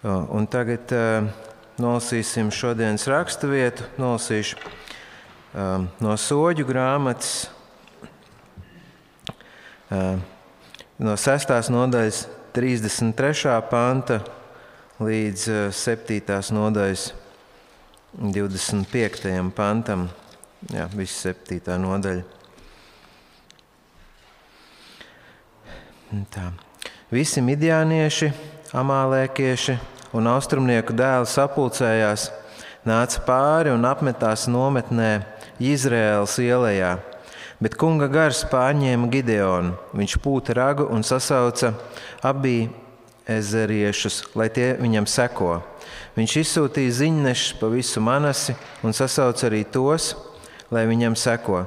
Un tagad uh, nolasīsim šodienas raksturvietu. Nolasīšu uh, no soļu grāmatas, uh, no 6. nodaļas, 33. panta līdz 7. nodaļas, 25. pantam. Jā, viss 7. nodaļa. Tā. Visi midjānieši amālēkieši un austrumnieku dēli sapulcējās, nāca pāri un apmetās nometnē Izraēlas ielā. Bet kunga gars pārņēma Gideonu. Viņš pūta ragu un sasauca abi ezeriešus, lai tie viņam seko. Viņš izsūtīja ziņnešus pa visu manasi un sasauca arī tos, lai viņam seko.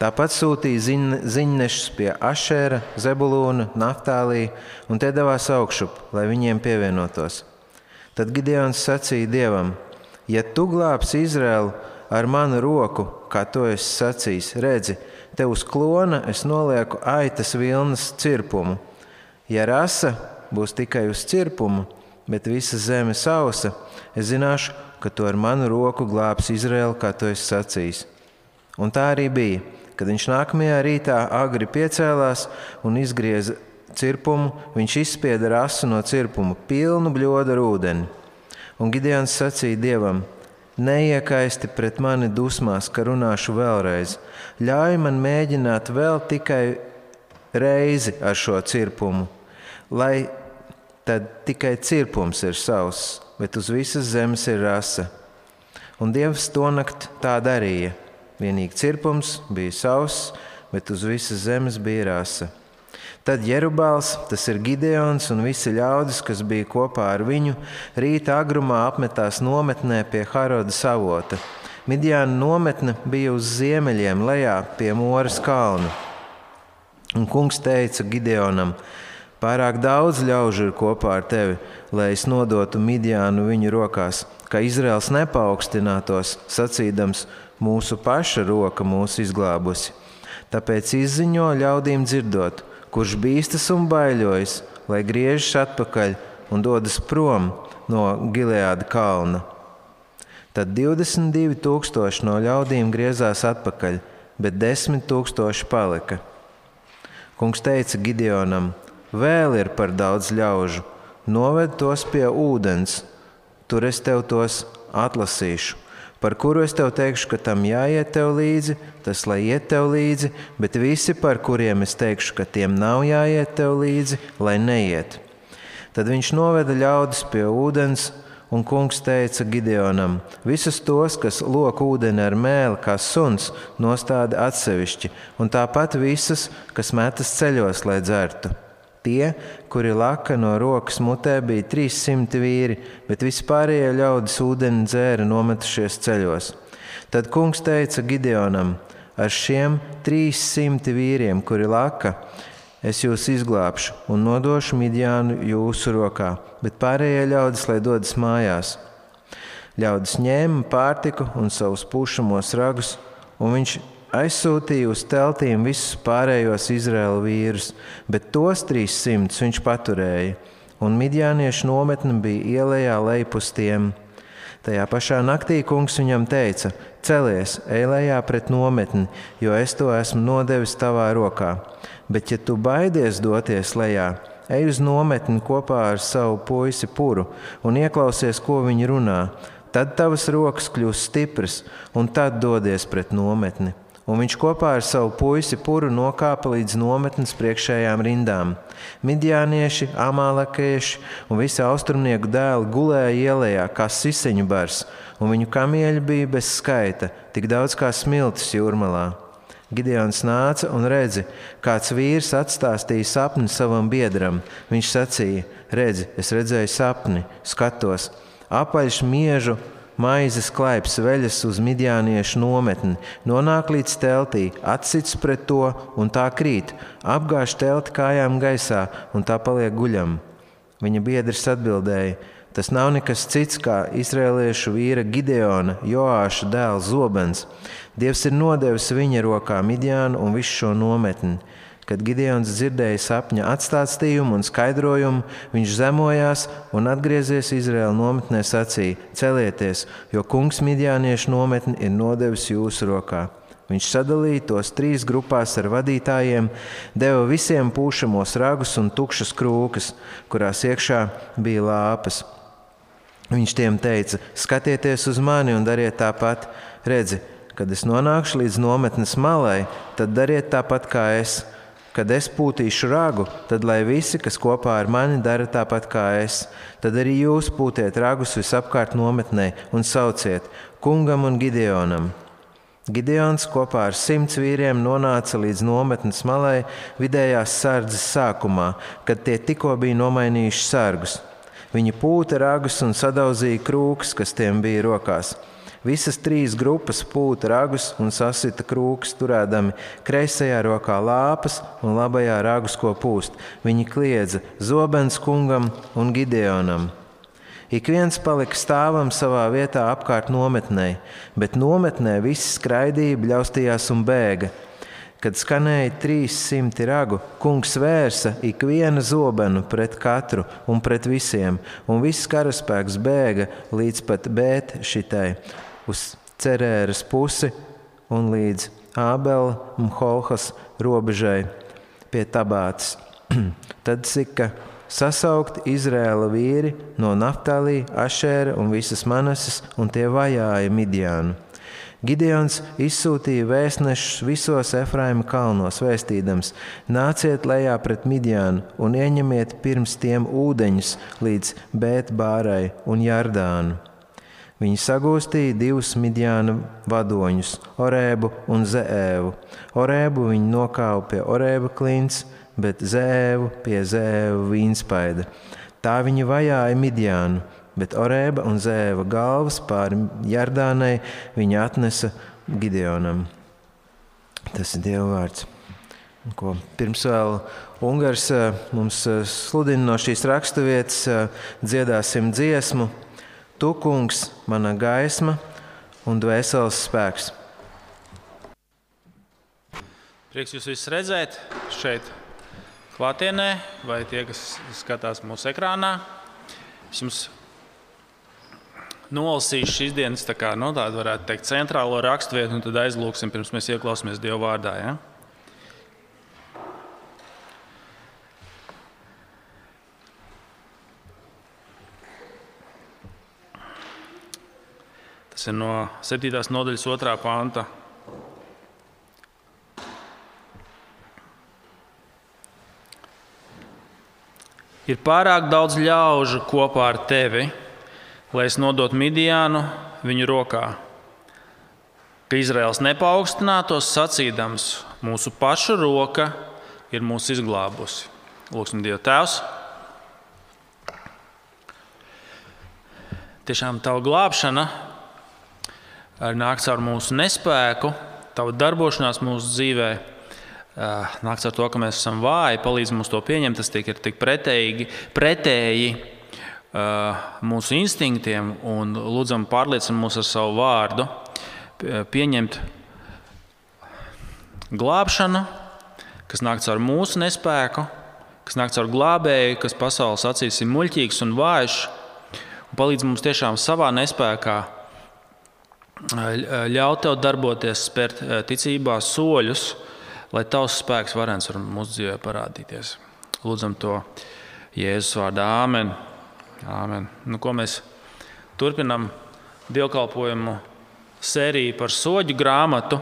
Tāpat sūtīja ziņ, ziņnešus pie Ašēra, Zebulūna, Naftālī, un tie devās augšup, lai viņiem pievienotos. Tad Gideons sacīja Dievam: Ja tu glābsi Izraēlu ar manu roku, kā to es sacīju, redzi, te uz klona es nolieku aitas vilnas cirpumu. Ja rasa būs tikai uz cirpumu, bet visa zeme sausa, es zināšu, ka tu ar manu roku glābsi Izraēlu, kā to es sacīju. Un tā arī bija. Kad viņš nākamajā rītā agri piecēlās un izgrieza cirpumu, viņš izspieda rasu no cirpuma, pilnu bļodu ar ūdeni. Un Gideons sacīja Dievam: Neiekaisti pret mani dusmās, ka runāšu vēlreiz. Ļauj man mēģināt vēl tikai reizi ar šo cirpumu, lai tad tikai cirpums ir savs, bet uz visas zemes ir rasa. Un Dievs to nakt tā darīja. Vienīgi cirpums bija savs, bet uz visas zemes bija rasa. Tad Jerubāls, tas ir Gideons un visi ļaudis, kas bija kopā ar viņu, rīta agrumā apmetās nometnē pie Haroda savota. Midjāna nometne bija uz ziemeļiem, lejā pie Mūras kalna. Un kungs teica Gideonam: Pārāk daudz ļaužu ir kopā ar tevi, lai es nodotu Midjānu viņu rokās, ka Izraels nepaukstinātos, sacīdams: mūsu paša roka mūs izglābusi. Tāpēc izziņo ļaudīm dzirdot, kurš bīstas un baiļojas, lai griežas atpakaļ un dodas prom no Gileāda kalna. Tad 22,000 no ļaudīm griezās atpakaļ, bet 10,000 palika. Kungs teica Gideonam: Vēl ir par daudz ļaužu, noved tos pie ūdens, tur es tev tos atlasīšu par kuru es tev teikšu, ka tam jāiet tev līdzi, tas lai iet tev līdzi, bet visi, par kuriem es teikšu, ka tiem nav jāiet tev līdzi, lai neiet. Tad viņš noveda ļaudis pie ūdens, un kungs teica Gideonam: Visus tos, kas lok ūdeni ar mēli, kā suns, nostāda atsevišķi, un tāpat visas, kas metas ceļos, lai dzertu. Tie, kuri laka no rokas mutē, bija 300 vīri, bet vispārējie ļaudis ūdeni dzēra nometušies ceļos. Tad kungs teica Gideonam: Ar šiem 300 vīriem, kuri laka, es jūs izglābšu un nodošu Midjānu jūsu rokā, bet pārējie ļaudis, lai dodas mājās. Ļaudis ņēma pārtiku un savus pušamos ragus, un viņš aizsūtīja uz teltīm visus pārējos Izraēlu vīrus, bet tos 300 viņš paturēja, un midjāniešu nometne bija ielējā lejpus tiem. Tajā pašā naktī kungs viņam teica: Celies, ej lejā pret nometni, jo es to esmu nodevis tavā rokā. Bet, ja tu baidies doties lejā, ej uz nometni kopā ar savu puisi puru un ieklausies, ko viņi runā. Tad tavas rokas kļūs stipras, un tad dodies pret nometni un viņš kopā ar savu puisi puru nokāpa līdz nometnes priekšējām rindām. Midjānieši, amālekieši un visi austrumnieku dēli gulēja ielā kā siseņu bars, un viņu kamieļi bija bez skaita, tik daudz kā smiltis jūrmalā. Gideons nāca un redzi, kāds vīrs atstāstīja sapni savam biedram. Viņš sacīja: Redzi, es redzēju sapni, skatos, apaļš miežu maizes klaips veļas uz midjāniešu nometni, nonāk līdz teltī, atsits pret to un tā krīt, apgāž telti kājām gaisā un tā paliek guļam. Viņa biedrs atbildēja: Tas nav nekas cits kā izrēliešu vīra Gideona, Joāša dēls Zobens. Dievs ir nodevis viņa rokā Midjānu un visu šo nometni. Kad Gideons dzirdēja sapņa atstāstījumu un skaidrojumu, viņš zemojās un atgriezies Izraēla nometnē sacīja: Celieties, jo kungs midjāniešu nometni ir nodevis jūsu rokā. Viņš sadalīja tos trīs grupās ar vadītājiem, deva visiem pūšamos ragus un tukšas krūkas, kurās iekšā bija lāpas. Viņš tiem teica: Skatieties uz mani un dariet tāpat. Redzi, kad es nonākšu līdz nometnes malai, tad dariet tāpat kā es. Kad es pūtīšu ragu, tad lai visi, kas kopā ar mani dara tāpat kā es, tad arī jūs pūtiet ragus visapkārt nometnē un sauciet kungam un Gideonam. Gideons kopā ar simts vīriem nonāca līdz nometnes malai vidējās sardzes sākumā, kad tie tikko bija nomainījuši sargus. Viņi pūta ragus un sadauzīja krūkus, kas tiem bija rokās. Visas trīs grupas pūta ragus un sasita krūkus, turēdami kreisajā rokā lāpas un labajā ragus, ko pūst. Viņi kliedza Zobens kungam un Gideonam. Ik viens palika stāvam savā vietā apkārt nometnē, bet nometnē viss skraidīja, bļaustījās un bēga. Kad skanēja 300 ragu, kungs vērsa ikvienu zobenu pret katru un pret visiem, un viss karaspēks bēga līdz pat bēt šitai, uz cerēras pusi un līdz Ābela un Holhas robežai pie tabātas. Tad sika sasaukt Izrēla vīri no Naftālī, Ašēra un visas Manasas, un tie vajāja Midiānu. Gideons izsūtīja vēstnešus visos Efraima kalnos, vēstīdams: Nāciet lejā pret Midiānu un ieņemiet pirms tiem ūdeņus līdz Bētbārai un Jardānu. Viņi sagūstīja divus Midiāna vadoņus, Orēbu un Zēvu. Orēbu viņi nokāva pie Orēba klints, bet zēvu pie zēva vīnspaida. Tā viņi vajāja Midjānu, bet Orēba un zēva galvas pāri Jardānai viņa atnesa Gideonam. Tas ir Dieva vārds. Ko pirms vēl Ungārs eh, mums eh, sludina no šīs raksturvietas, eh, dziedāsim dziesmu: Tu, kungs, mana gaisma un dvēseles spēks. Prieks jūs visus redzēt šeit, klātienē, vai tie, kas skatās mūsu ekrānā. Es jums nolasīšu šīs dienas tā kā, no nu, tādu, varētu teikt, centrālo raksturvietu, un tad aizlūksim, pirms mēs ieklausāmies Dieva vārdā. Ja? Tas ir no 7. nodaļas 2. panta. Ir pārāk daudz ļaužu kopā ar tevi, lai es nodotu Midiānu viņu rokā. Ka Izraels nepaukstinātos sacīdams, mūsu pašu roka ir mūsu izglābusi. Lūksim, Dieva Tēvs! Tiešām tava glābšana nāk caur mūsu nespēku, tava darbošanās mūsu dzīvēm nāks ar to, ka mēs esam vāji, palīdz mums to pieņemt. Tas tiek tik pretēji, pretēji mūsu instinktiem un lūdzam pārliecināt mūs ar savu vārdu, pieņemt glābšanu, kas nāk caur mūsu nespēku, kas nāk caur glābēju, kas pasaules acīs ir muļķīgs un vājš, un palīdz mums tiešām savā nespējā ļaut tev darboties, spērt ticībā soļus, lai tavs spēks varens var mūsu dzīvē parādīties. Lūdzam to Jēzus vārdā. Āmen. Āmen. Nu, ko mēs turpinām dievkalpojumu sēriju par soļu grāmatu.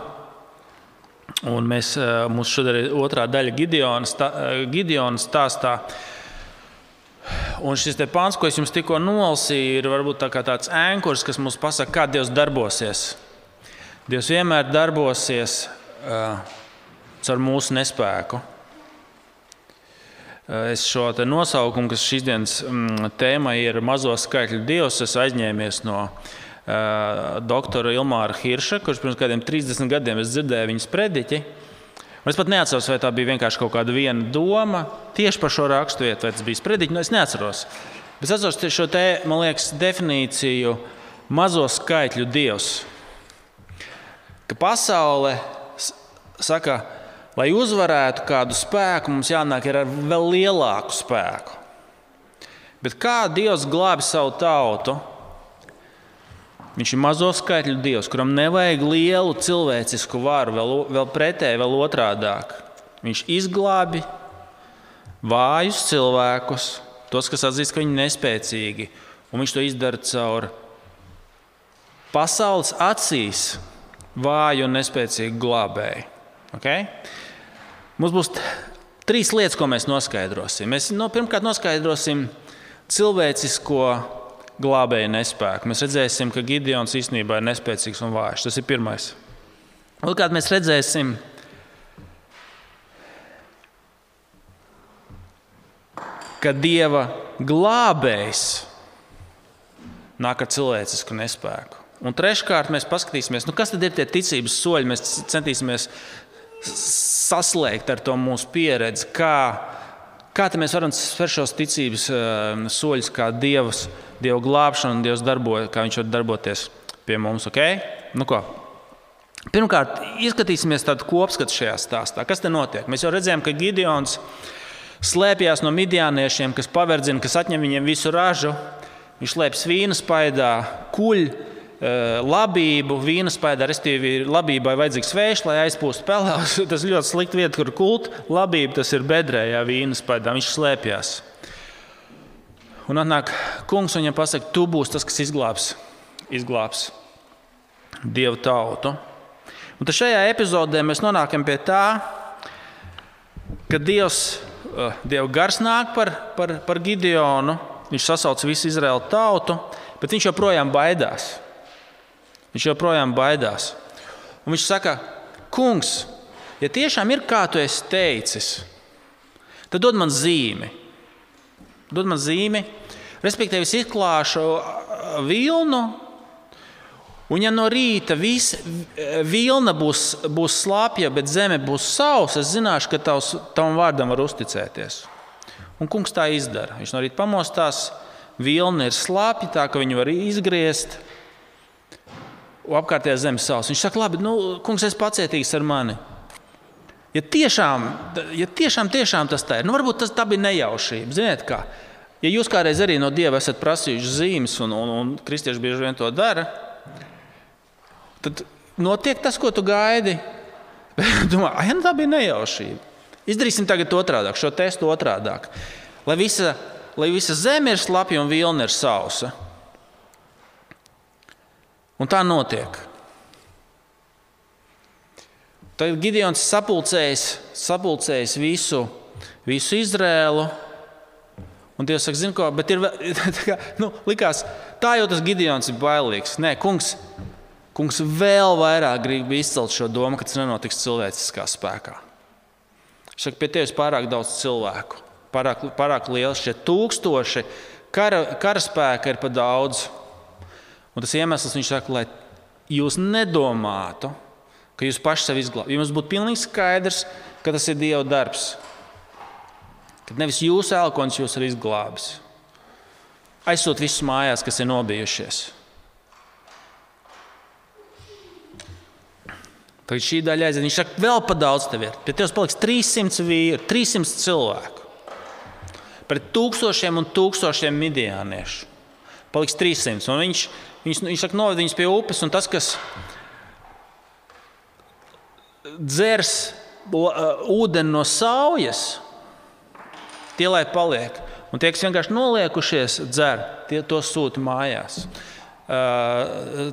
Un mēs, eh, mums šodien ir otrā daļa Gideonas, tā, eh, stāstā. Un šis pāns, ko es jums tikko nolasīju, ir varbūt tā tāds ēnkurs, kas mums pasaka, kā Dievs darbosies. Dievs vienmēr darbosies uh, caur mūsu nespēku. Es šo nosaukumu, kas šīs dienas mm, tēma ir mazo skaitļu dievs, es aizņēmies no uh, doktora Ilmāra Hirša, kurš pirms kādiem 30 gadiem dzirdēja viņas prediķi. Es pat neatceros, vai tā bija vienkārši kaut kāda viena doma tieši par šo raksturvietu, vai tas bija sprediķis. Nu, es neatceros. Bet es atceros šo te, man liekas, definīciju mazo skaitļu dievs. Ka pasaule saka, lai uzvarētu kādu spēku, mums jānāk ar vēl lielāku spēku. Bet kā Dievs glābi savu tautu? Viņš ir mazo skaitļu Dievs, kuram nevajag lielu cilvēcisku varu, vēl, vēl pretēji, vēl otrādāk. Viņš izglābi vājus cilvēkus, tos, kas atzīst, ka viņi ir nespēcīgi, un viņš to izdara caur pasaules acīs vāju un nespēcīgu glābēju. Okay? Mums būs trīs lietas, ko mēs noskaidrosim. Mēs no, pirmkārt noskaidrosim cilvēcisko glābēju nespēku. Mēs redzēsim, ka Gideons īstenībā ir nespēcīgs un vājš. Tas ir pirmais. Otrkārt, mēs redzēsim, ka Dieva glābējs nāk ar cilvēcisku nespēku. Un treškārt, mēs paskatīsimies, nu, kas tad ir tie ticības soļi. Mēs centīsimies saslēgt ar to mūsu pieredzi, kā Kā mēs varam spērt šos ticības uh, soļus, kā Dievs, Dieva glābšana un Dievs darbojas, kā Viņš var darboties pie mums? Okay? Nu, ko? Pirmkārt, izskatīsimies tādu kopskatu šajā stāstā. Kas te notiek? Mēs jau redzējām, ka Gideons slēpjas no midianiešiem, kas paverdzina, kas atņem viņiem visu ražu. Viņš slēpjas vīna spaidā, kuļ Eh, labību, vīna spēdā, respektīvi, labībai vajadzīgs vējš, lai aizpūstu pelēkus. Tas ļoti slikti vieta, kur kult. Labība tas ir bedrējā vīna spēdā, viņš slēpjas. Un atnāk kungs un viņam pasaka, tu būsi tas, kas izglābs, izglābs dievu tautu. Un tad šajā epizodē mēs nonākam pie tā, ka Dievs, eh, Dieva gars nāk par, par, par Gideonu, viņš sasauc visu Izraēlu tautu, bet viņš joprojām baidās. Viņš joprojām baidās. Un viņš saka, Kungs, ja tiešām ir kā tu esi teicis, tad dod man zīmi. Dod man zīmi, respektīvi, es izklāšu vilnu. Un, ja no rīta viss vilna būs, būs slāpja, bet zeme būs sausa, es zināšu, ka tavs, tavam vārdam var uzticēties. Un kungs tā izdara. Viņš no rīta pamostās, vilna ir slāpja, tā ka viņu var izgriezt apkārtējā zemes savs. Viņš saka, labi, nu, kungs, es pacietīgs ar mani. Ja tiešām, ja tiešām, tiešām tas tā ir, nu, varbūt tas bija nejaušība. Ziniet, kā? Ja jūs kādreiz arī no Dieva esat prasījuši zīmes, un, un, un kristieši bieži vien to dara, tad notiek tas, ko tu gaidi. Domā, ah, nu, tā bija nejaušība. Izdarīsim tagad otrādi, šo testu otrādi. Lai visa, lai visa zeme ir slapja un vilna ir sausa. Un tā notiek. Tad Gideons sapulcējis, sapulcējis visu, visu Izrēlu. Un Dievs saka, zini, ko, bet ir, kā, nu, likās, tā jau tas Gideons ir bailīgs. Nē, kungs, kungs vēl vairāk grib izcelt šo domu, ka tas nenotiks cilvēciskā spēkā. Viņš saka, pie tevis pārāk daudz cilvēku, pārāk, pārāk liels šie tūkstoši, kara, karaspēka ir pa daudz. Un tas iemesls viņš saka, lai jūs nedomātu, ka jūs paši sev izglābjat. Jums būtu pilnīgi skaidrs, ka tas ir Dieva darbs. Kad nevis jūsu elkons jūs ir izglābis. Aizsūt visus mājās, kas ir nobijušies. Tad šī daļa aiziet. Viņš saka, vēl pa daudz tev ir. Pie tevis paliks 300 vīri, 300 cilvēku. Pret tūkstošiem un tūkstošiem midiāniešu. Paliks 300. Un viņš Viņš, viņš saka, noved viņus pie upes, un tas, kas dzers ūdeni no saujas, tie lai paliek. Un tie, kas vienkārši noliekušies, dzer, tie to sūta mājās.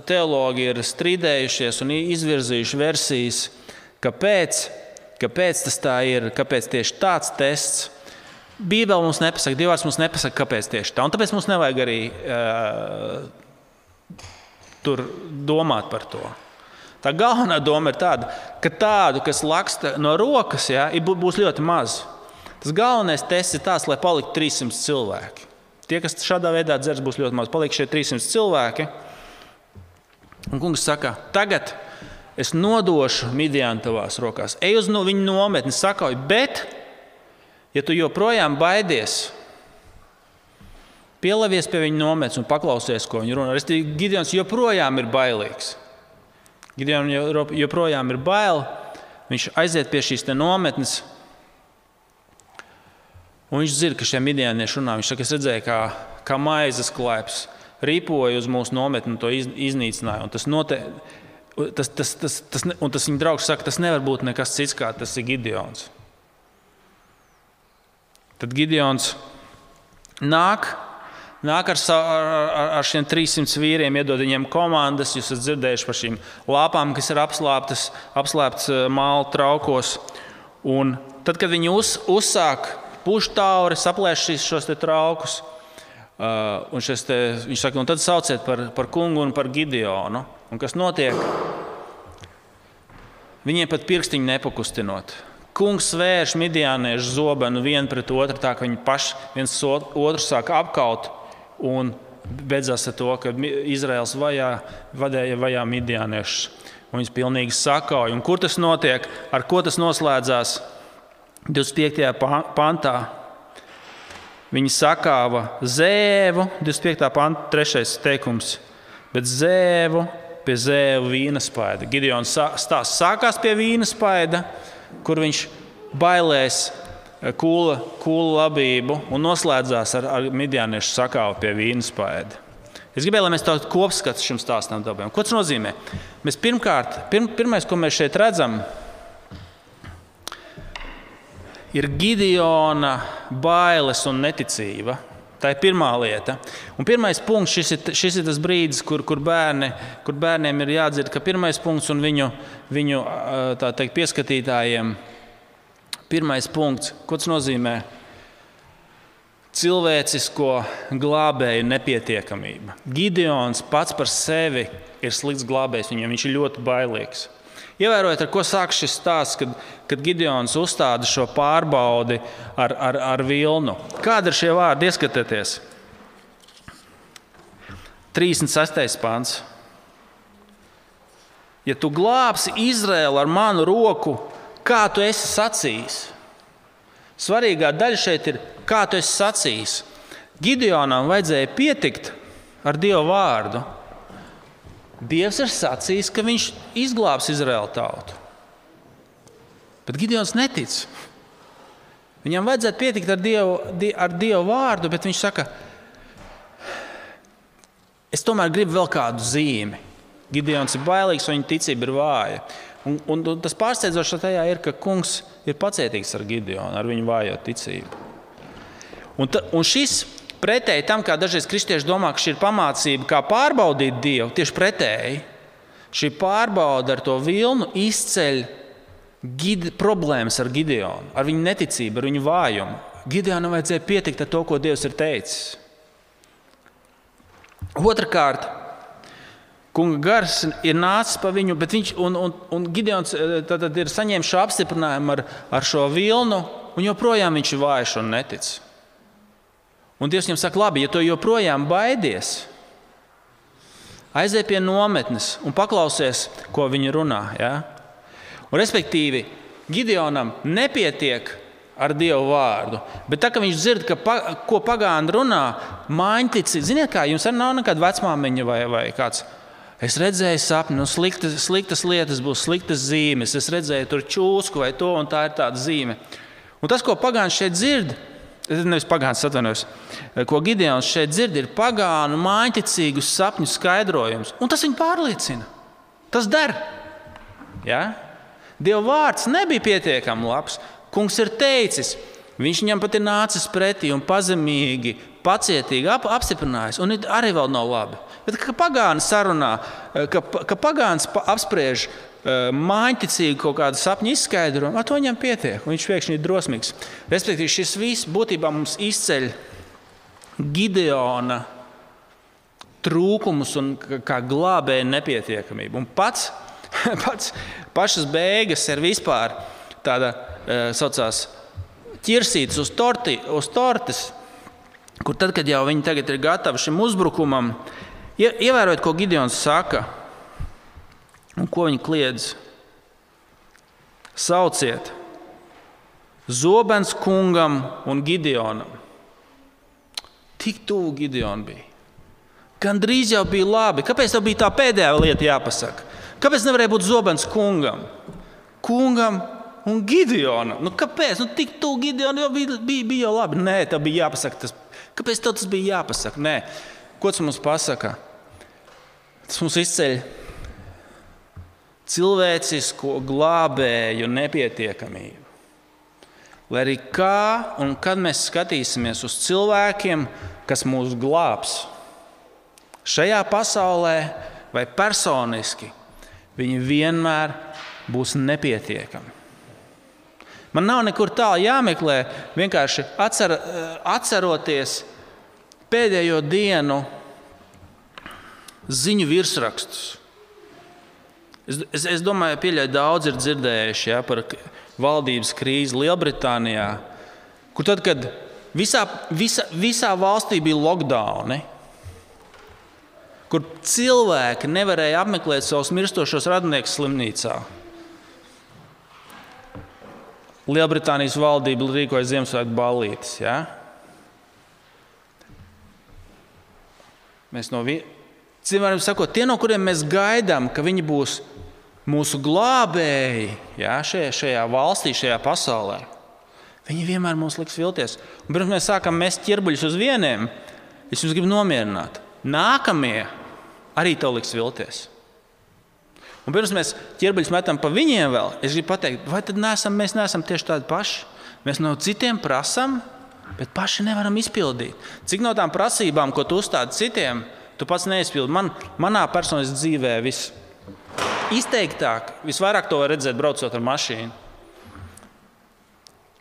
Teologi ir strīdējušies un izvirzījuši versijas, kāpēc, kāpēc tas tā ir, kāpēc tieši tāds tests. Bībeli mums nepasaka, Dievs mums nepasaka, kāpēc tieši tā. Un tāpēc mums nevajag arī uh, tur domāt par to. Tā galvenā doma ir tāda, ka tādu, kas laksta no rokas, ja, būs ļoti maz. Tas galvenais tests ir tāds, lai paliktu 300 cilvēki. Tie, kas šādā veidā dzers, būs ļoti maz. Paliek šie 300 cilvēki. Un kungs saka, tagad es nodošu Midianu tavās rokās. Ej uz no viņa nometni, sakauj, bet, ja tu joprojām baidies, Pielavies pie viņa nometnes un paklausies, ko viņa runā. Gideons joprojām ir bailīgs. Gideons joprojām ir bail. viņš aiziet pie šīs nometnes. Un viņš dzird, ka šie midienieši runā. Viņš saka, es redzēju, kā, kā maizes klēps ripoja uz mūsu nometni un to iz, iznīcināja. Un tas, note, tas, tas, tas, tas, un tas viņa draugs saka, tas nevar būt nekas cits, kā tas ir Gideons. Tad Gideons nāk nāk ar, ar, ar šiem 300 vīriem, iedod viņiem komandas. Jūs esat dzirdējuši par šīm lāpām, kas ir apslēptas, apslēptas eh, māla traukos. Un tad, kad viņi uz, uzsāk pušu tauri, saplēš šos traukus, uh, un te, viņš saka, un tad sauciet par, par kungu un par Gideonu. Un kas notiek? Viņiem pat pirkstiņu nepakustinot. Kungs vērš midijāniešu zobenu vienu pret otru, tā ka viņi paši viens otru sāk apkaut. Un beidzās ar to, ka Izraels vajā, vadēja vajā midjāniešus. Viņus pilnīgi sakauja. Un kur tas notiek? Ar ko tas noslēdzās? 25. pantā. Viņi sakāva zēvu, 25. pantā, 3. teikums, bet zēvu pie zēvu vīna spaida. Gideons stāsts sākās pie vīna spaida, kur viņš bailēs kūla, kūla labību un noslēdzās ar, ar midjāniešu sakāvu pie vīnas paēdi. Es gribēju, lai mēs tādu kopskatu šim stāstam dabūjam. Ko tas nozīmē? Mēs pirmkārt, pirm, pirmais, ko mēs šeit redzam, ir Gideona bailes un neticība. Tā ir pirmā lieta. Un pirmais punkts, šis ir, šis ir tas brīdis, kur, kur, bērni, kur bērniem ir jādzird, ka pirmais punkts un viņu, viņu teikt, pieskatītājiem ir Pirmais punkts, ko tas nozīmē? Cilvēcisko glābēju nepietiekamība. Gideons pats par sevi ir slikts glābējs, viņam viņš ir ļoti bailīgs. Ievērojot, ar ko sāk šis stāsts, kad, kad Gideons uzstāda šo pārbaudi ar, ar, ar vilnu. Kādi ir šie vārdi? Ieskatieties! 36. pāns. Ja tu glābsi Izraēlu ar manu roku, kā tu esi sacījis. Svarīgā daļa šeit ir, kā tu esi sacījis. Gideonam vajadzēja pietikt ar Dievu vārdu. Dievs ir sacījis, ka viņš izglābs Izraēlu tautu. Bet Gideons netic. Viņam vajadzētu pietikt ar Dievu, ar Dievu vārdu, bet viņš saka, es tomēr gribu vēl kādu zīmi. Gideons ir bailīgs, viņa ticība ir vāja. Un, un, un tas pārsteidzošais tajā ir, ka kungs ir pacietīgs ar Gideonu, ar viņu vājo ticību. Un, ta, un šis pretēji tam, kā dažreiz kristieši domā, ka šī ir pamācība, kā pārbaudīt Dievu, tieši pretēji. Šī pārbauda ar to vilnu izceļ gide, problēmas ar Gideonu, ar viņu neticību, ar viņu vājumu. Gideonam vajadzēja pietikt ar to, ko Dievs ir teicis. Otrakārt, Kunga gars ir nācis pa viņu, bet viņš un, un, un Gideons eh, ir saņēmis šo apstiprinājumu ar, ar šo vilnu, un joprojām viņš ir vājš un netic. Un Dievs viņam saka, labi, ja tu joprojām baidies, aizej pie nometnes un paklausies, ko viņi runā. Ja? Un, respektīvi, Gideonam nepietiek ar Dievu vārdu. Bet tā kā viņš dzird, ka, pa, ko pagāni runā, mājiņtici, ziniet, kā jums arī nav nekāda vecmāmiņa vai, vai kāds Es redzēju sapni, nu, sliktas, sliktas lietas būs sliktas zīmes. Es redzēju tur čūsku vai to, un tā ir tāda zīme. Un tas, ko pagāns šeit dzird, nevis pagāns atvainojos, ko Gideons šeit dzird, ir pagānu mājiņticīgu sapņu skaidrojums. Un tas viņu pārliecina. Tas der. Ja? Dieva vārds nebija pietiekami labs. Kungs ir teicis, viņš viņam pat ir nācis pretī un pazemīgi, pacietīgi ap, apstiprinājis. Un arī vēl nav labi. Bet, kad pagāns sarunā, eh, ka, ka pagāns apspriež eh, mājiņticīgi kaut kādu sapņu izskaidrojumu, ar to viņam pietiek. Viņš pēkšņi ir drosmīgs. Respektīvi, šis viss būtībā mums izceļ Gideona trūkumus un kā glābēja nepietiekamību. Un pats, pats pašas beigas ir vispār tāda eh, saucās ķirsītas uz, torti, uz tortes, kur tad, kad jau viņi tagad ir gatavi šim uzbrukumam, Ievērojot, ko Gideons saka un ko viņi kliedz. Sauciet Zobens kungam un Gideonam. Tik tuvu Gideon bija. Gan drīz jau bija labi. Kāpēc tev bija tā pēdējā lieta jāpasaka? Kāpēc nevarēja būt Zobens kungam? kungam un Gideonam. Nu, kāpēc? Nu, tik tuvu Gideonam jau bija, bija, bija jau labi. Nē, tā bija jāpasaka. Tas, kāpēc tas bija jāpasaka? Nē. Ko tas mums pasaka? Tas mums izceļ cilvēcisko glābēju nepietiekamību. Lai arī kā un kad mēs skatīsimies uz cilvēkiem, kas mūs glābs, šajā pasaulē vai personiski, viņi vienmēr būs nepietiekami. Man nav nekur tālu jāmeklē, vienkārši atcer, atceroties pēdējo dienu ziņu virsrakstus. Es, es, es domāju, ka daudzi ir dzirdējuši ja, par valdības krīzi Lielbritānijā, kur tad, kad visā, visā, visā valstī bija lockdown, kur cilvēki nevarēja apmeklēt savus mirstošos radiniekus slimnīcā. Lielbritānijas valdība rīkoja Ziemassvētku ballītes. Ja? Mēs no cilvēkiem sakot, tie, no kuriem mēs gaidām, ka viņi būs mūsu glābēji ja, šajā, šajā valstī, šajā pasaulē, viņi vienmēr mums liks vilties. Un pirms mēs sākam mest ķirbuļus uz vieniem, es jums gribu nomierināt. Nākamie arī tev liks vilties. Un pirms mēs ķirbuļus metam pa viņiem vēl, es gribu pateikt, vai tad neesam, mēs neesam tieši tādi paši? Mēs no citiem prasām, bet paši nevaram izpildīt. Cik no tām prasībām, ko tu uzstādi citiem, tu pats neizpildi? Man, manā personīgā dzīvē viss izteiktāk, visvairāk to var redzēt braucot ar mašīnu.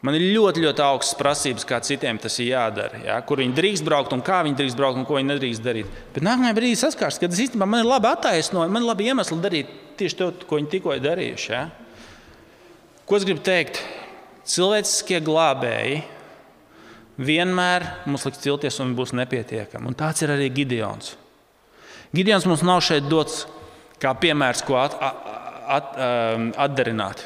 Man ir ļoti, ļoti augstas prasības, kā citiem tas ir jādara. Ja? Kur viņi drīkst braukt, un kā viņi drīkst braukt, un ko viņi nedrīkst darīt. Bet nākamajā brīdī saskars, ka tas īstenībā man ir labi attaisnojumi, man ir labi iemesli darīt tieši to, ko viņi tikko ir darījuši. Ja? Ko es gribu teikt? Cilvēciskie glābēji vienmēr mums liks cilties, un būs nepietiekami. Un tāds ir arī Gideons. Gideons mums nav šeit dots kā piemērs, ko at, at, um, atdarināt.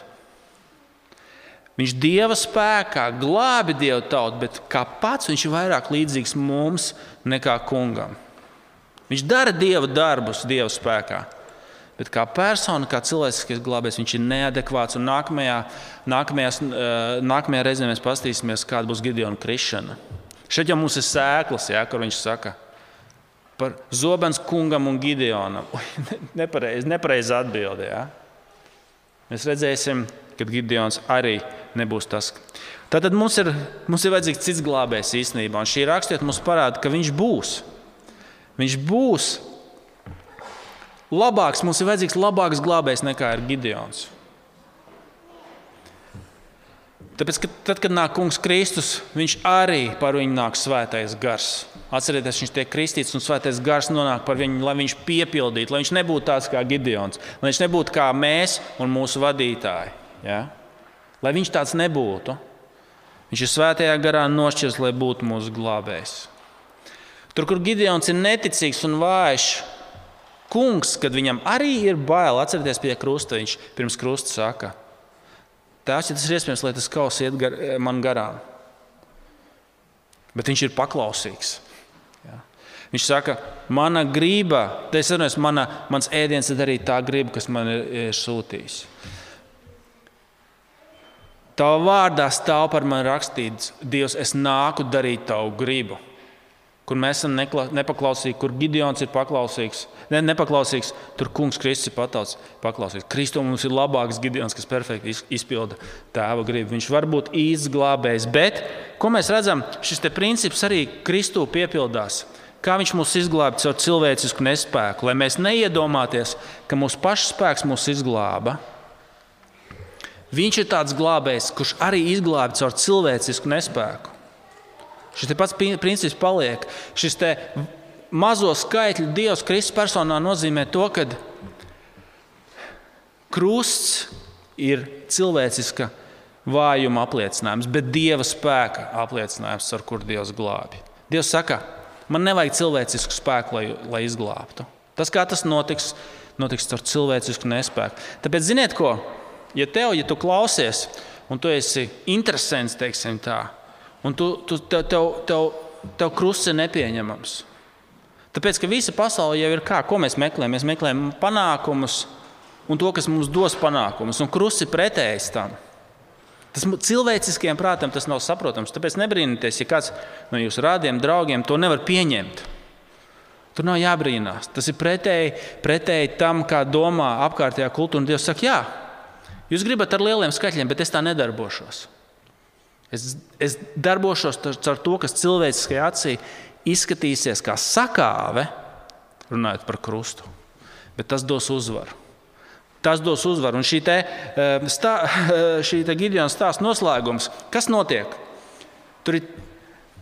Viņš dieva spēkā glābi dievu tautu, bet kā pats viņš ir vairāk līdzīgs mums nekā kungam. Viņš dara dieva darbus dieva spēkā. Bet kā persona, kā cilvēciskais glābējs, viņš ir neadekvāts. Nākamajā, nākamajās, uh, nākamajā reizē mēs paskatīsimies, kāda būs Gideona krišana. Šeit jau mums ir sēklas, jā, kur viņš saka par Zobens kungam un Gideonam. Nepareizi nepareiz atbildē. Jā. Mēs redzēsim, kad Gideons arī nebūs tas. Tātad mums ir, mums ir vajadzīgs cits glābējs īstenībā. Un šī rakstiet mums parāda, ka viņš būs. Viņš būs labāks, mums ir vajadzīgs labāks glābējs nekā ir Gideons. Tāpēc, ka tad, kad nāk kungs Kristus, viņš arī par viņu nāk svētais gars. Atcerieties, viņš tiek kristīts un svētais gars nonāk par viņu, lai viņš piepildītu, lai viņš nebūtu tāds kā Gideons, lai viņš nebūtu kā mēs un mūsu vadītāji. Ja? Lai viņš tāds nebūtu, viņš ir svētajā garā nošķirs, lai būtu mūsu glābējs. Tur, kur Gideons ir neticīgs un vājš, kungs, kad viņam arī ir bail, atcerieties pie krusta, viņš pirms krusta saka, tās, ja tas ir iespējams, lai tas kaus iet gar, man garām. Bet viņš ir paklausīgs. Viņš saka, mana grība, tas ir mans ēdiens, ir darīt tā griba, kas man ir, ir sūtījis. Tavā vārdā stāv par mani rakstīts, Dievs, es nāku darīt tavu gribu. Kur mēs esam nepaklausīgi, kur Gideons ir paklausīgs, ne, nepaklausīgs, tur kungs Kristus ir patauts, paklausīgs. Kristus mums ir labāks Gideons, kas perfekti izpilda tēva gribu. Viņš var būt īsts glābējs, bet, ko mēs redzam, šis princips arī Kristū piepildās. Kā viņš mūs izglāba caur cilvēcisku nespēku, lai mēs neiedomāties, ka mūsu pašu spēks mūs izglāba. Viņš ir tāds glābējs, kurš arī izglābj caur cilvēcisku nespēku. Šis pats princips paliek. Šis mazo skaitļu Dievs Kristus personā nozīmē to, ka krusts ir cilvēciska vājuma apliecinājums, bet Dieva spēka apliecinājums, ar kur Dievs glābj. Dievs saka, man nevajag cilvēcisku spēku, lai, lai izglābtu. Tas, kā tas notiks, notiks ar cilvēcisku nespēku. Tāpēc, ziniet, ko? Ja tev, ja tu klausies, un tu esi interesants, teiksim tā, un tu, tu, tev, tev, tev, tev krusts ir nepieņemams. Tāpēc, ka visa pasaule jau ir kā, ko mēs meklējam? Mēs meklējam panākumus, un to, kas mums dos panākumus. Un krusts ir pretējs tam. Tas cilvēciskajam prātam tas nav saprotams. Tāpēc nebrīnieties, ja kāds no jūsu rādiem draugiem to nevar pieņemt. Tur nav jābrīnās. Tas ir pretēji, pretēji tam, kā domā apkārtējā kultūra. Dievs saka, jā, jūs gribat ar lieliem skaitļiem, bet es tā nedarbošos. Es, es darbošos ar to, kas cilvēciskajā acī izskatīsies kā sakāve, runājot par krustu, bet tas dos uzvaru. Tas dos uzvaru. Un šī, te, eh, stā, šī te Gideona stāsta noslēgums. Kas notiek? Tur ir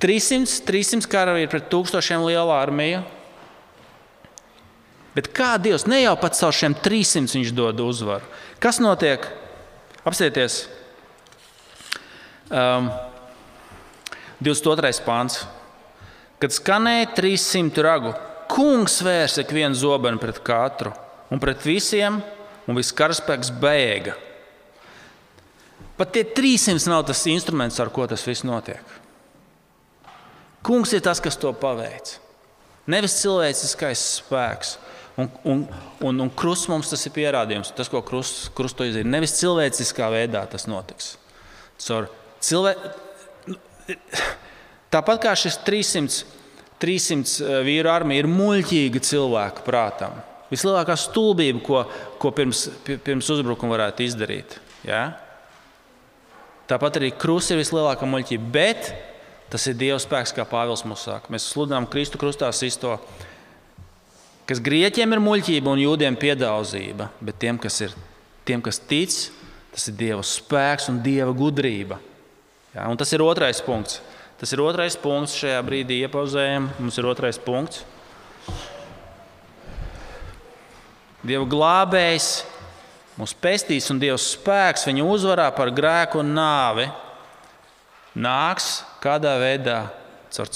300, 300 karavīri pret tūkstošiem liela armija. Bet kā Dievs ne jau pats caur šiem 300 viņš dod uzvaru? Kas notiek? Apsieties! Um, 22. pāns. Kad skanēja 300 ragu, kungs vērsa ikvienu zobenu pret katru un pret visiem, un viss karaspēks bēga. Pat tie 300 nav tas instruments, ar ko tas viss notiek. Kungs ir tas, kas to paveic. Nevis cilvēciskais spēks. Un, un, un, un krusts mums tas ir pierādījums. Tas, ko krusts krust izdarīja, nevis cilvēciskā veidā tas notiks. Caur cilvē... Tāpat kā šis 300, 300 vīru armija ir muļķīga cilvēka prātam. Vislielākā stulbība, ko, ko pirms, pirms uzbrukuma varētu izdarīt. Ja? Tāpat arī krusts ir vislielākā muļķība, bet tas ir Dieva spēks, kā Pāvils mums saka. Mēs sludinām Kristu krustā sisto kas grieķiem ir muļķība un jūdiem piedauzība, bet tiem, kas, ir, tiem, kas tic, tas ir Dieva spēks un Dieva gudrība. Ja, un tas ir otrais punkts. Tas ir otrais punkts šajā brīdī, iepauzējam. Mums ir otrais punkts. Dieva glābējs mūs pestīs, un Dieva spēks viņu uzvarā par grēku un nāvi nāks kādā veidā caur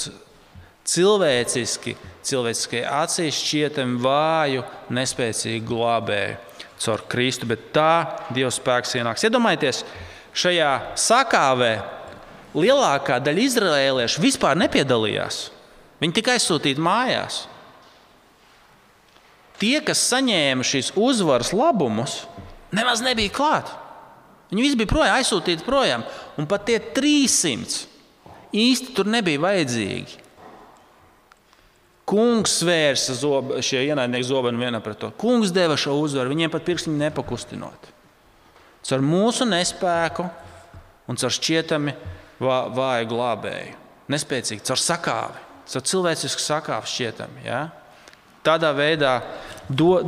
cilvēciski, cilvēciskai acīs šķietami vāju, nespēcīgu glābēju caur Kristu, bet tā Dieva spēks ienāks. Iedomājieties, šajā sakāvē lielākā daļa izrēliešu vispār nepiedalījās. Viņi tikai aizsūtīti mājās. Tie, kas saņēma šīs uzvaras labumus, nemaz nebija klāt. Viņi visi bija projām, aizsūtīti projām. Un pat tie 300 īsti tur nebija vajadzīgi. Kungs svērsa zob, šie ienaidnieki zobenu vienam pret to. Kungs deva šo uzvaru, viņiem pat pirkstiņu nepakustinot. Caur mūsu nespēku un caur šķietami vā, vāju glābēju. Nespēcīgi, caur sakāvi, caur cilvēcisku sakāvi šķietami. Ja? Tādā veidā do,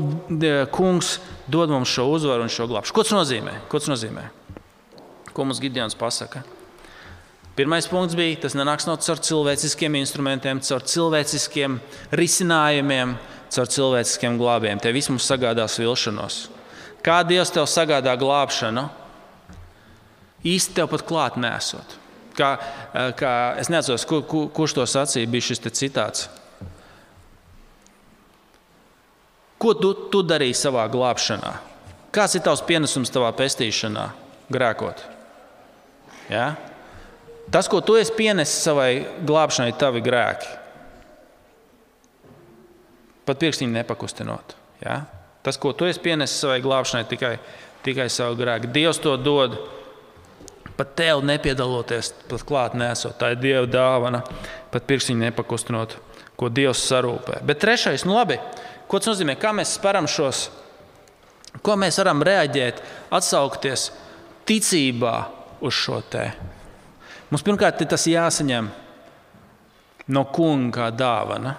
kungs dod mums šo uzvaru un šo glābšanu. Ko tas nozīmē? Ko tas nozīmē? Ko mums Gideons pasaka? Pirmais punkts bija, tas nenāks no caur cilvēciskiem instrumentiem, caur cilvēciskiem risinājumiem, caur cilvēciskiem glābiem. Tie visi mums sagādās vilšanos. Kā Dievs tev sagādā glābšanu? Īsti tev pat klāt nesot. Kā, eh, kā, es nezinu, kur, kur, kurš to sacīja, bija šis citāts. Ko tu, tu darīji savā glābšanā? Kāds ir tavs pienesums tavā pestīšanā, grēkot? Ja? Tas, ko tu esi pienesis savai glābšanai, ir tavi grēki. Pat pirkstiņu nepakustinot. Ja? Tas, ko tu esi pienesis savai glābšanai, tikai, tikai savu grēku. Dievs to dod. Pat tev nepiedaloties, pat klāt nesot. Tā ir Dieva dāvana, pat pirkstiņu nepakustinot, ko Dievs sarūpē. Bet trešais, nu labi, ko tas nozīmē? Kā mēs speram šos, ko mēs varam reaģēt, atsaukties ticībā uz šo tēmu? Mums pirmkārt ir tas jāsaņem no kunga dāvana.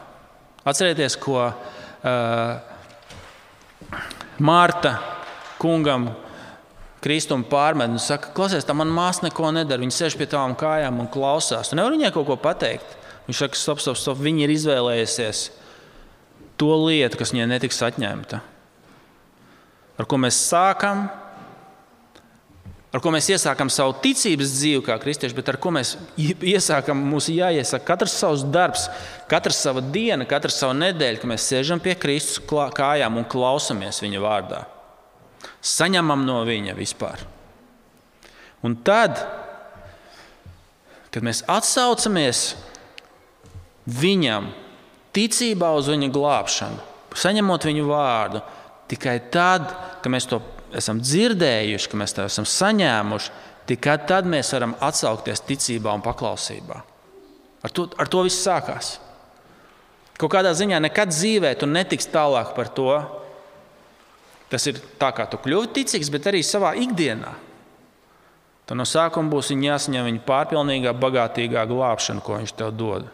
Atcerieties, ko uh, Mārta kungam Kristum pārmet un saka, klausies, tā man māsa neko nedara. Viņa sēž pie tām kājām un klausās. Tu nevari viņai kaut ko pateikt. Viņš saka, stop, stop, stop. Viņa ir izvēlējusies to lietu, kas viņai netiks atņemta. Ar ko mēs sākam, ar ko mēs iesākam savu ticības dzīvi, kā kristieši, bet ar ko mēs iesākam, mums jāiesaka katrs savs darbs, katrs sava diena, katrs savu nedēļu, ka mēs sēžam pie Kristus kājām un klausamies Viņa vārdā. Saņemam no Viņa vispār. Un tad, kad mēs atsaucamies Viņam, ticībā uz Viņa glābšanu, saņemot Viņa vārdu, tikai tad, kad mēs to esam dzirdējuši, ka mēs to esam saņēmuši, tikai tad mēs varam atsaukties ticībā un paklausībā. Ar to, ar to viss sākās. Kaut kādā ziņā nekad dzīvē tu netiksi tālāk par to. Tas ir tā, kā tu kļuvi ticīgs, bet arī savā ikdienā. Tad no sākuma būs jāsaņem viņa pārpilnīgā, bagātīgā glābšana, ko viņš tev dod.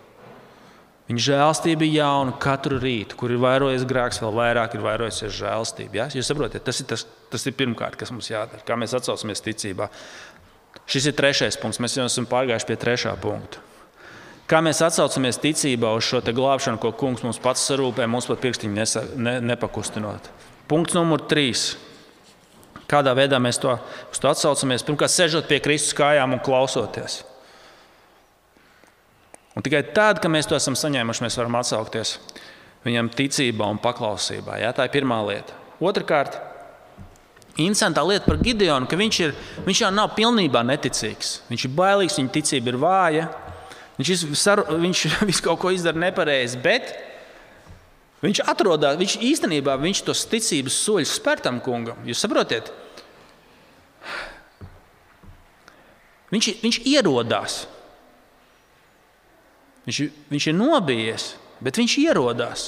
Viņa žēlstība ir jauna katru rītu, kur ir vairojies grēks, vēl vairāk ir vairojusies žēlstība. Ja? Jūs saprotat, tas ir, tas, tas ir pirmkārt, kas mums jādara, kā mēs atsaucamies ticībā. Šis ir trešais punkts, mēs jau esam pārgājuši pie trešā punkta. Kā mēs atsaucamies ticībā uz šo glābšanu, ko kungs mums pats sarūpē, mums pat pirkstiņu nesa, ne, nepakustinot. Punkts numur trīs. Kādā veidā mēs to, to atsaucamies? Pirmkārt, sežot pie Kristus kājām un klausoties. Un tikai tad, kad mēs to esam saņēmuši, mēs varam atsaukties viņam ticībā un paklausībā. Jā, tā ir pirmā lieta. Otrakārt, interesantā lieta par Gideonu, ka viņš, ir, viņš jau nav pilnībā neticīgs. Viņš ir bailīgs, viņa ticība ir vāja. Viņš, saru, viņš visu kaut ko izdara nepareizi, bet viņš atrodas, viņš īstenībā viņš tos ticības soļus spērtam kungam. Jūs saprotat? Viņš, viņš ierodās. Viņš, viņš ir nobijies, bet viņš ierodās.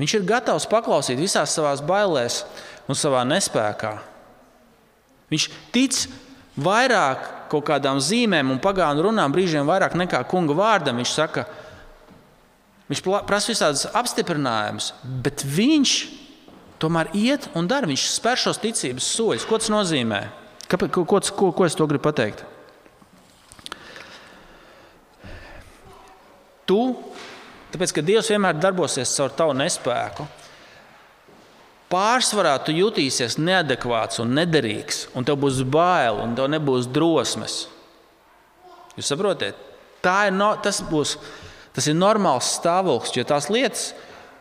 Viņš ir gatavs paklausīt visās savās bailēs un savā nespējā. Viņš tic vairāk kaut kādām zīmēm un pagānu runām, brīžiem vairāk nekā kunga vārdam. Viņš saka, viņš prasa visādus apstiprinājumus, bet viņš tomēr iet un dara. Viņš spēr šos ticības soļus. Ko tas nozīmē? Kāpēc, ko, ko, ko es to gribu pateikt? Tu, tāpēc ka Dievs vienmēr darbosies caur tavu nespēku, pārsvarā tu jutīsies neadekvāts un nederīgs, un tev būs bail, un tev nebūs drosmes. Jūs saprotat? No, tas, būs, tas ir normāls stāvoklis, jo tās lietas,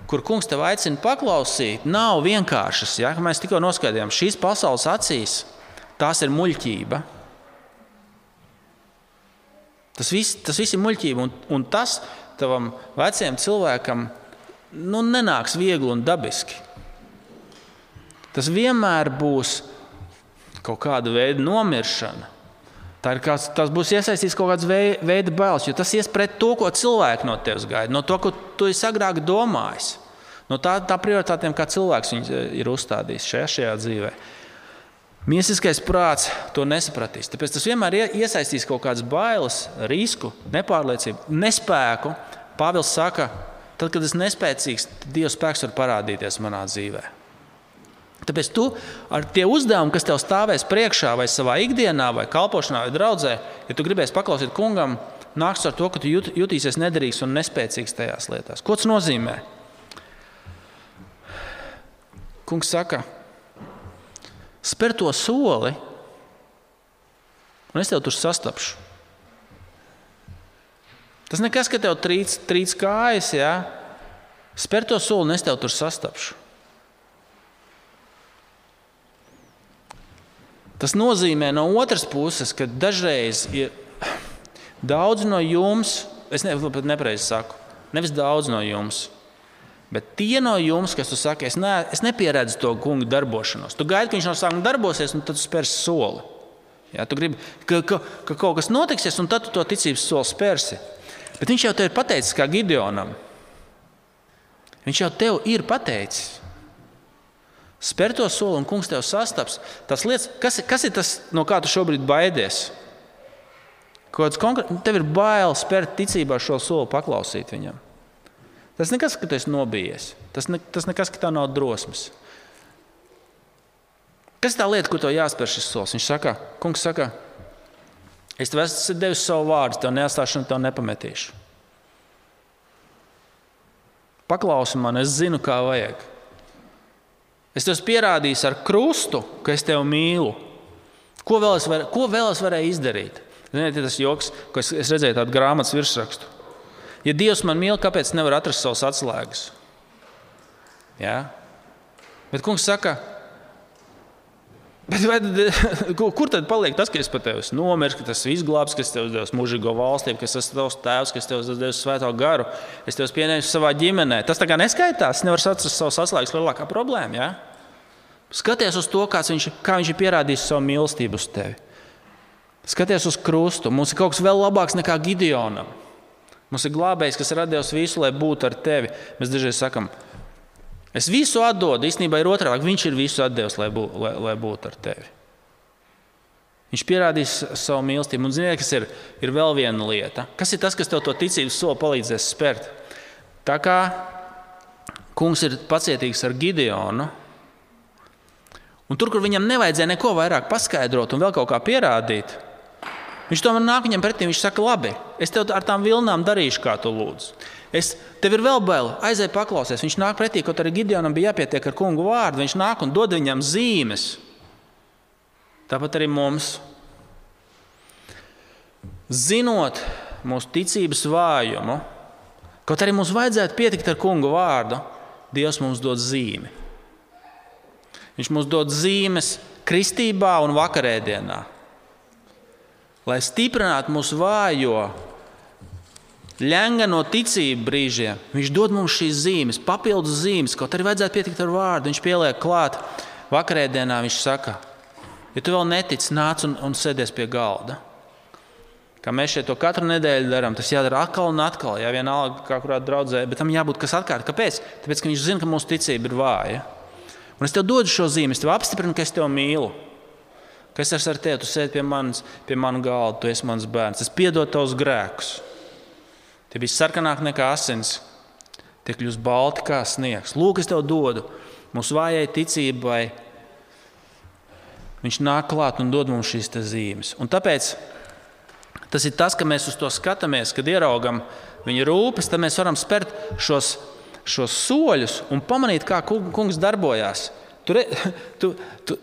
kur kungs tev aicina paklausīt, nav vienkāršas. Ja? Mēs tikko noskaidrojām, šīs pasaules acīs tās ir muļķība. Tas viss, tas viss ir muļķība, un, un tas tavam vecajam cilvēkam nu, nenāks viegli un dabiski. Tas vienmēr būs kaut kāda veida nomiršana. Kāds, tas būs iesaistīts kaut kāds veida bailes, jo tas ies pret to, ko cilvēki no tevis gaida, no to, ko tu esi agrāk domājis, no tā, tā prioritātēm, kā cilvēks ir uzstādījis šajā, šajā dzīvēm. Miesiskais prāts to nesapratīs. Tāpēc tas vienmēr iesaistīs kaut kādas bailes, risku, nepārliecību, nespēku. Pāvils saka, tad, kad es nespēcīgs, tad Dieva spēks var parādīties manā dzīvē. Tāpēc tu ar tie uzdevumi, kas tev stāvēs priekšā, vai savā ikdienā, vai kalpošanā, vai draudzē, ja tu gribēsi paklausīt kungam, nāks ar to, ka tu jut, jutīsies nederīgs un nespēcīgs tajās lietās. Ko tas nozīmē? Kungs saka, spēr to soli, un es tev tur sastapšu. Tas nekas, ka tev trīc, trīc kājas, jā. spēr to soli, un es tev tur sastapšu. Tas nozīmē no otras puses, ka dažreiz ir daudz no jums, es ne, nepareizi saku, nevis daudz no jums, Bet tie no jums, kas saka, es, ne, es nepieredzu to kungu darbošanos, tu gaidi, ka viņš no sākuma darbosies, un tad tu spērsi soli. Ja, tu gribi, ka, ka, ka kaut kas notiksies, un tad tu to ticības soli spērsi. Bet viņš jau te ir pateicis, kā Gideonam. Viņš jau tev ir pateicis. Spēr to soli, un kungs tev sastaps. Tas lietas, kas, kas ir tas, no kā tu šobrīd baidies? Konkrēts, tev ir bail spērt ticībā šo soli, paklausīt viņam. Tas nekas, ka tu esi nobijies. Tas, ne, tas nekas, ka tā nav drosmes. Kas ir tā lieta, kur tev jāspēr šis solis? Viņš saka, kungs saka, es tev esmu devis savu vārdu, tev neatstāšanu, tev nepametīšu. Paklausi man, es zinu, kā vajag. Es tev pierādīšu ar krustu, ka es tevi mīlu. Ko vēl es, var, ko vēl es varēju izdarīt? Ziniet, tas joks, ko es, es redzēju tādu grāmatas virsrakstu. Ja Dievs man mīl, kāpēc nevar atrast savas atslēgas? Ja? Bet kungs saka, Bet vai, tad, kur tad paliek tas, ka es par tevi nomiris, ka tas izglābs, kas tev devis mūžīgo valstību, kas tas tavs tēvs, kas tev devis svēto garu, es tev pieņēmu savā ģimenē? Tas tā kā neskaitās. Es nevaru atrast savu saslēgas lielākā problēma. Ja? Skaties uz to, viņš, kā viņš ir pierādījis savu mīlestību uz tevi. Skaties uz krustu. Mums ir kaut kas vēl labāks nekā Gideonam. Mums ir glābējs, kas devis visu, lai būtu ar tevi. Mēs dažreiz sakām, es visu atdodu. Īstenībā ir otrādi. Viņš ir visu devis, lai, bū, lai, lai būtu ar tevi. Viņš pierādīs savu mīlestību. Un ziniet, kas ir, ir vēl viena lieta. Kas ir tas, kas tev to ticības soli palīdzēs spērt? Tā kā kungs ir pacietīgs ar Gideonu, Un tur, kur viņam nevajadzēja neko vairāk paskaidrot un vēl kaut kā pierādīt, viņš tomēr nāk viņam pretī. Viņš saka, labi, es tev ar tām vilnām darīšu, kā tu lūdz. Es, tev ir vēl bail, aizej paklausies. Viņš nāk pretī, kaut arī Gideonam bija jāpietiek ar kungu vārdu. Viņš nāk un dod viņam zīmes. Tāpat arī mums. Zinot mūsu ticības vājumu, kaut arī mums vajadzētu pietikt ar kungu vārdu, Dievs mums dod zīmi. Viņš mums dod zīmes kristībā un vakarēdienā. Lai stiprinātu mūsu vājo, ļengano ticību brīžiem, viņš dod mums šīs zīmes, papildus zīmes, kaut arī vajadzētu pietikt ar vārdu. Viņš pieliek klāt vakarēdienā, viņš saka, ja tu vēl netici, nāc un, un sēdies pie galda. Kā mēs šeit to katru nedēļu darām, tas jādara atkal un atkal. Jā, vienalga, kā kurā draudzē, bet tam jābūt kas atkārt. Kāpēc? Tāpēc, ka viņš zina, ka mūsu ticība ir vāja. Un es tev dodu šo zīmi, es tev apstiprinu, ka es tevi mīlu. Kas es ar tevi? Tu sēdi pie manis, pie manas galda, tu esi mans bērns. Es piedodu tavus grēkus. Tie bija sarkanāki nekā asins, tie kļūst balti kā sniegs. Lūk, es tev dodu mūsu vājai ticībai. Viņš nāk klāt un dod mums šīs zīmes. Un tāpēc tas ir tas, ka mēs uz to skatāmies, kad ieraugam viņa rūpes, tad mēs varam spērt šos šos soļus un pamanīt, kā kungs darbojās. Tu, re, tu, tu,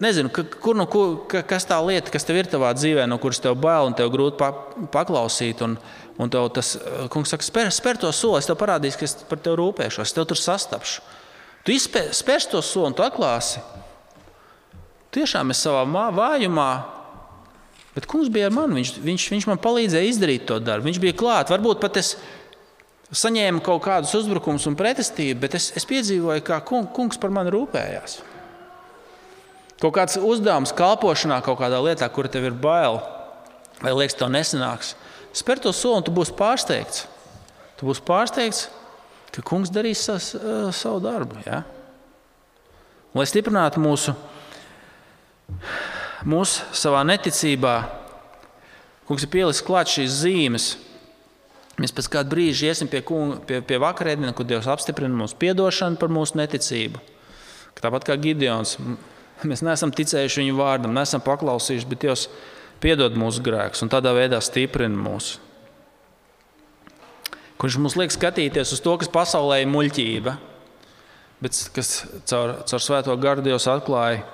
nezinu, kur, nu, kur, kas tā lieta, kas tev ir tavā dzīvē, no kuras tev bail un tev grūti pa, paklausīt. Un, un tev tas kungs saka, spēr, spēr to soli, es tev parādīšu, ka es par tevi rūpēšos, es tev tur sastapšu. Tu spērs to soli un tu atklāsi. Tiešām es savā vājumā Bet kungs bija ar mani. Viņš, viņš, viņš man palīdzēja izdarīt to darbu. Viņš bija klāt. Varbūt pat es saņēmu kaut kādus uzbrukumus un pretestību, bet es, es piedzīvoju, kā kungs par mani rūpējās. Kaut kāds uzdevums kalpošanā, kaut kādā lietā, kur tev ir bail, vai liekas, tev nesanāks. Spēr to soli, un tu būsi pārsteigts. Tu būsi pārsteigts, ka kungs darīs uh, savu darbu. Ja? Lai stiprinātu mūsu, mūsu savā neticībā, kungs ir pielicis klāt šīs zīmes Mēs pēc kāda brīža iesim pie, kunga, pie, pie vakarēdienas, kur Dievs apstiprina mūsu atdošanu par mūsu neticību. Tāpat kā Gideons, mēs neesam ticējuši viņa vārdam, neesam paklausījuši, bet Dievs piedod mūsu grēkus un tādā veidā stiprina mūs. Kurš mums liek skatīties uz to, kas pasaulē ir muļķība, bet kas caur, caur svēto garu Dievs atklāja,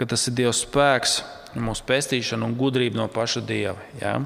ka tas ir Dieva spēks, mūsu pestīšana un gudrība no paša Dieva. Ja?